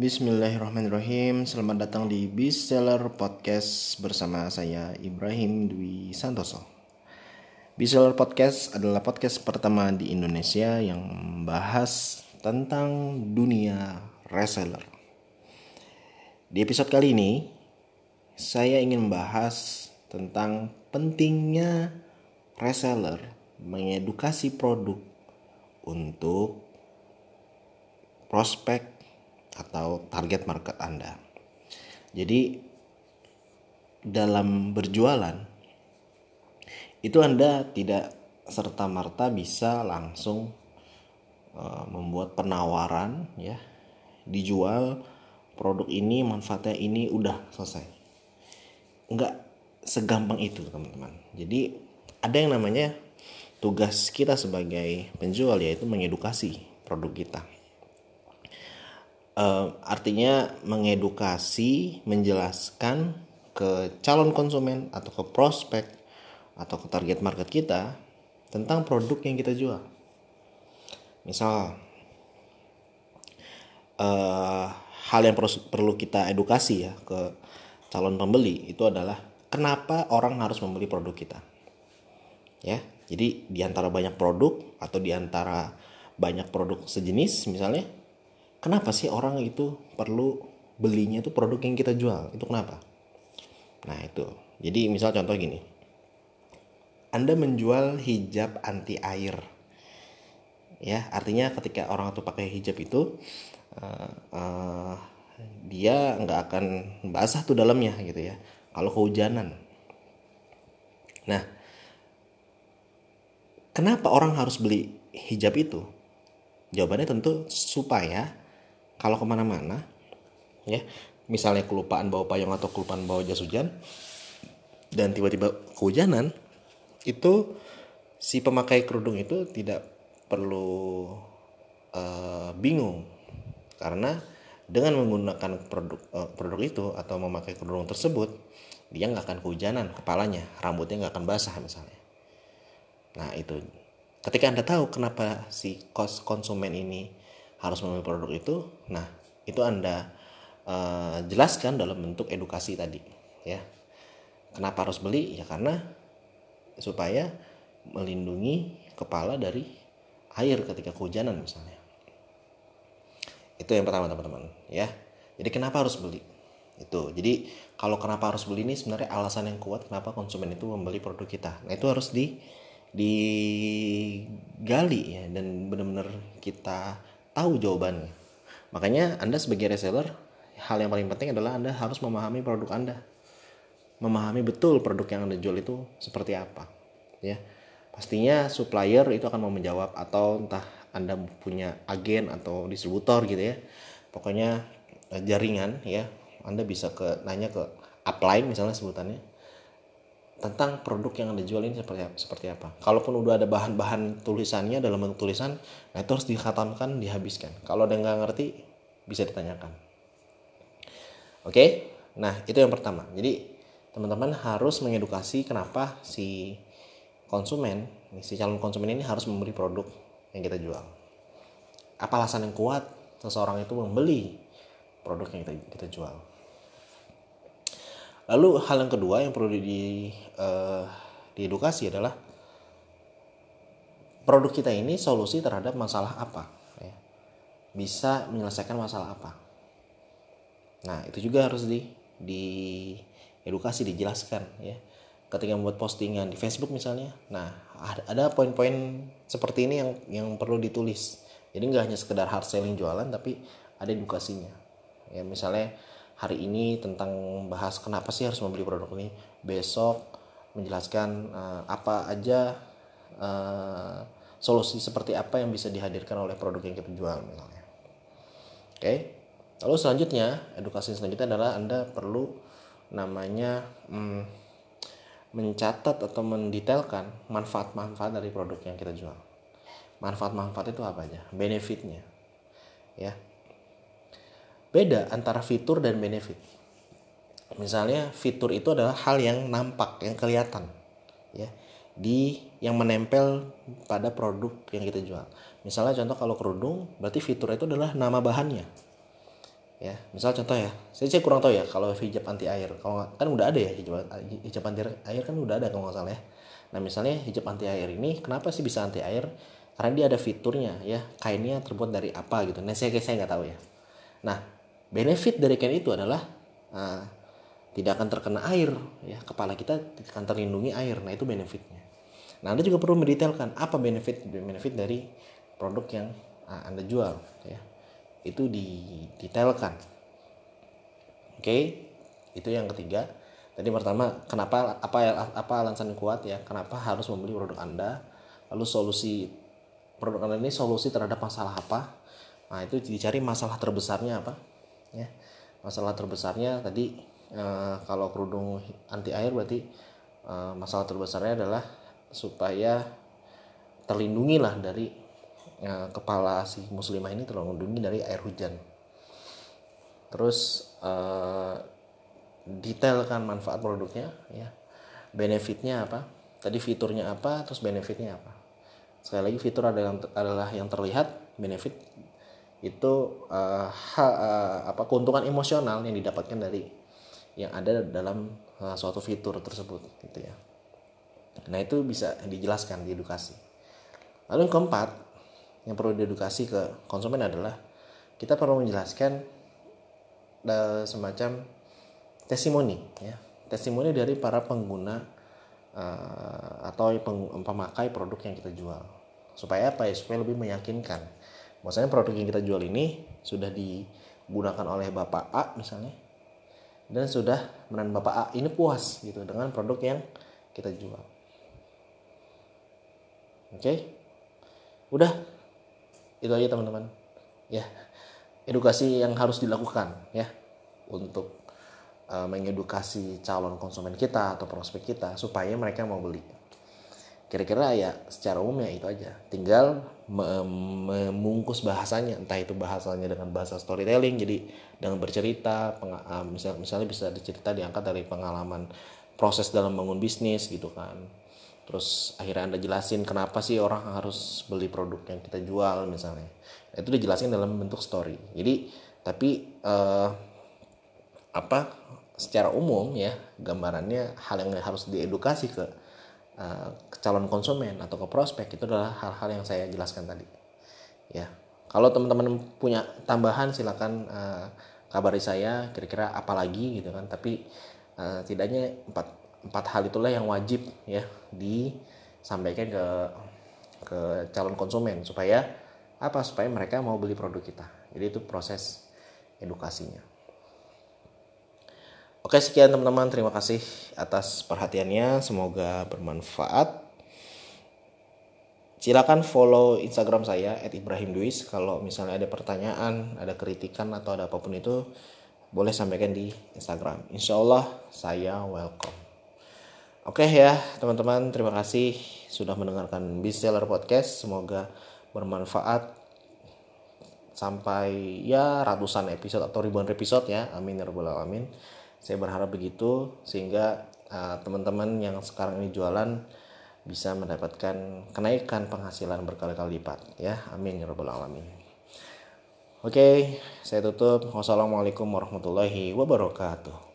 Bismillahirrahmanirrahim. Selamat datang di Bestseller Podcast bersama saya Ibrahim Dwi Santoso. Bestseller Podcast adalah podcast pertama di Indonesia yang membahas tentang dunia reseller. Di episode kali ini saya ingin membahas tentang pentingnya reseller mengedukasi produk untuk prospek atau target market Anda. Jadi dalam berjualan itu Anda tidak serta-merta bisa langsung uh, membuat penawaran ya. Dijual produk ini manfaatnya ini udah selesai. Nggak segampang itu teman-teman. Jadi ada yang namanya tugas kita sebagai penjual yaitu mengedukasi produk kita uh, artinya mengedukasi, menjelaskan ke calon konsumen atau ke prospek atau ke target market kita tentang produk yang kita jual. Misal uh, hal yang perlu kita edukasi ya ke calon pembeli itu adalah kenapa orang harus membeli produk kita. Ya, jadi di antara banyak produk atau di antara banyak produk sejenis misalnya kenapa sih orang itu perlu belinya itu produk yang kita jual? Itu kenapa? Nah itu. Jadi misal contoh gini. Anda menjual hijab anti air. Ya artinya ketika orang itu pakai hijab itu uh, uh, dia nggak akan basah tuh dalamnya gitu ya. Kalau kehujanan. Nah kenapa orang harus beli hijab itu? Jawabannya tentu supaya kalau ke mana-mana ya misalnya kelupaan bawa payung atau kelupaan bawa jas hujan dan tiba-tiba kehujanan itu si pemakai kerudung itu tidak perlu uh, bingung. Karena dengan menggunakan produk uh, produk itu atau memakai kerudung tersebut dia nggak akan kehujanan kepalanya rambutnya nggak akan basah misalnya. Nah itu. Ketika anda tahu kenapa si kos konsumen ini harus membeli produk itu nah itu anda uh, jelaskan dalam bentuk edukasi tadi ya. Kenapa harus beli? Ya karena supaya melindungi kepala dari air ketika kehujanan misalnya. Itu yang pertama teman-teman ya. Jadi kenapa harus beli? Itu. Jadi kalau kenapa harus beli ini sebenarnya alasan yang kuat kenapa konsumen itu membeli produk kita. Nah itu harus di digali ya dan benar-benar kita tahu jawabannya. Makanya Anda sebagai reseller, hal yang paling penting adalah Anda harus memahami produk Anda. Memahami betul produk yang Anda jual itu seperti apa. Ya. Pastinya supplier itu akan mau menjawab atau entah Anda punya agen atau distributor gitu ya. Pokoknya eh, jaringan ya. Anda bisa ke nanya ke upline misalnya sebutannya tentang produk yang anda jual ini seperti seperti apa. Kalaupun udah ada bahan-bahan tulisannya dalam bentuk tulisan, nah itu harus dikhatamkan, dihabiskan. Kalau ada yang nggak ngerti, bisa ditanyakan. Oke, nah itu yang pertama. Jadi teman-teman harus mengedukasi kenapa si konsumen, si calon konsumen ini harus membeli produk yang kita jual. Apa alasan yang kuat seseorang itu membeli produk yang kita, kita jual? Lalu hal yang kedua yang perlu di uh, diedukasi adalah produk kita ini solusi terhadap masalah apa, ya. bisa menyelesaikan masalah apa. Nah itu juga harus di di edukasi dijelaskan ya. Ketika membuat postingan di Facebook misalnya, nah ada poin-poin seperti ini yang yang perlu ditulis. Jadi nggak hanya sekedar hard selling jualan, tapi ada edukasinya. Ya misalnya hari ini tentang bahas kenapa sih harus membeli produk ini. Besok menjelaskan uh, apa aja uh, solusi seperti apa yang bisa dihadirkan oleh produk yang kita jual misalnya. Oke okay? lalu selanjutnya edukasi selanjutnya adalah anda perlu namanya hmm, mencatat atau mendetailkan manfaat-manfaat dari produk yang kita jual. Manfaat-manfaat itu apa aja? Benefitnya ya beda antara fitur dan benefit. Misalnya fitur itu adalah hal yang nampak, yang kelihatan, ya, di yang menempel pada produk yang kita jual. Misalnya contoh kalau kerudung, berarti fitur itu adalah nama bahannya. ya misal contoh ya saya, saya kurang tahu ya kalau hijab anti air kalau kan udah ada ya hijab hijab anti air kan udah ada kalau nggak salah ya nah misalnya hijab anti air ini kenapa sih bisa anti air karena dia ada fiturnya ya kainnya terbuat dari apa gitu nah saya saya nggak tahu ya nah benefit dari kain itu adalah uh, tidak akan terkena air ya. Kepala kita akan terlindungi air. Nah itu benefitnya. Nah anda juga perlu mendetailkan apa benefit benefit dari produk yang uh, anda jual ya. Itu didetailkan oke? Okay? itu yang ketiga. Tadi pertama kenapa apa apa alasan kuat ya. Kenapa harus membeli produk anda? Lalu solusi produk anda ini solusi terhadap masalah apa? Nah itu dicari masalah terbesarnya apa ya. Masalah terbesarnya tadi e, kalau kerudung anti air berarti e, masalah terbesarnya adalah supaya terlindungi lah dari ya, kepala si muslimah ini terlindungi dari air hujan. Terus detailkan manfaat produknya ya. Benefitnya apa? Tadi fiturnya apa? Terus benefitnya apa? Sekali lagi fitur adalah yang terlihat benefit itu uh, ha, uh, apa keuntungan emosional yang didapatkan dari yang ada dalam uh, suatu fitur tersebut gitu ya. Nah itu bisa dijelaskan di edukasi. Lalu yang keempat yang perlu diedukasi ke konsumen adalah kita perlu menjelaskan uh, semacam testimoni ya. Testimoni dari para pengguna uh, atau peng, pemakai produk yang kita jual. Supaya apa ya? Supaya lebih meyakinkan maksudnya produk yang kita jual ini sudah digunakan oleh bapak A misalnya. Dan sudah menan bapak A ini puas gitu dengan produk yang kita jual. Oke? Okay? udah? Itu aja teman-teman. Ya. Edukasi yang harus dilakukan ya. Untuk uh, mengedukasi calon konsumen kita atau prospek kita supaya mereka mau beli kira-kira ya secara umum ya itu aja. Tinggal memungkus bahasanya. Entah itu bahasanya dengan bahasa storytelling jadi dengan bercerita misal, misalnya bisa dicerita diangkat dari pengalaman proses dalam bangun bisnis gitu kan. Terus akhirnya anda jelasin kenapa sih orang harus beli produk yang kita jual misalnya. Itu dijelasin dalam bentuk story. Jadi tapi uh, apa secara umum ya gambarannya hal yang harus diedukasi ke, uh, ke calon konsumen atau ke prospek itu adalah hal-hal yang saya jelaskan tadi. Ya. Kalau teman-teman punya tambahan silakan uh, kabari saya kira-kira apa lagi gitu kan. Tapi uh, tidaknya empat empat hal itulah yang wajib ya disampaikan ke ke calon konsumen. Supaya apa? Supaya mereka mau beli produk kita. Jadi itu proses edukasinya oke sekian teman-teman. Terima kasih atas perhatiannya. Semoga bermanfaat. Silakan follow Instagram saya @ibrahimduis kalau misalnya ada pertanyaan ada kritikan atau ada apa pun itu boleh sampaikan di Instagram. Insya Allah saya welcome. Oke ya teman-teman terima kasih sudah mendengarkan Bestseller Podcast. Semoga bermanfaat. Sampai ya ratusan episode atau ribuan episode ya. Amin ya rabbal alamin saya berharap begitu sehingga uh, teman-teman yang sekarang ini jualan bisa mendapatkan kenaikan penghasilan berkali-kali lipat ya. Amin ya rabbal alamin. Oke saya tutup. Wassalamualaikum warahmatullahi wabarakatuh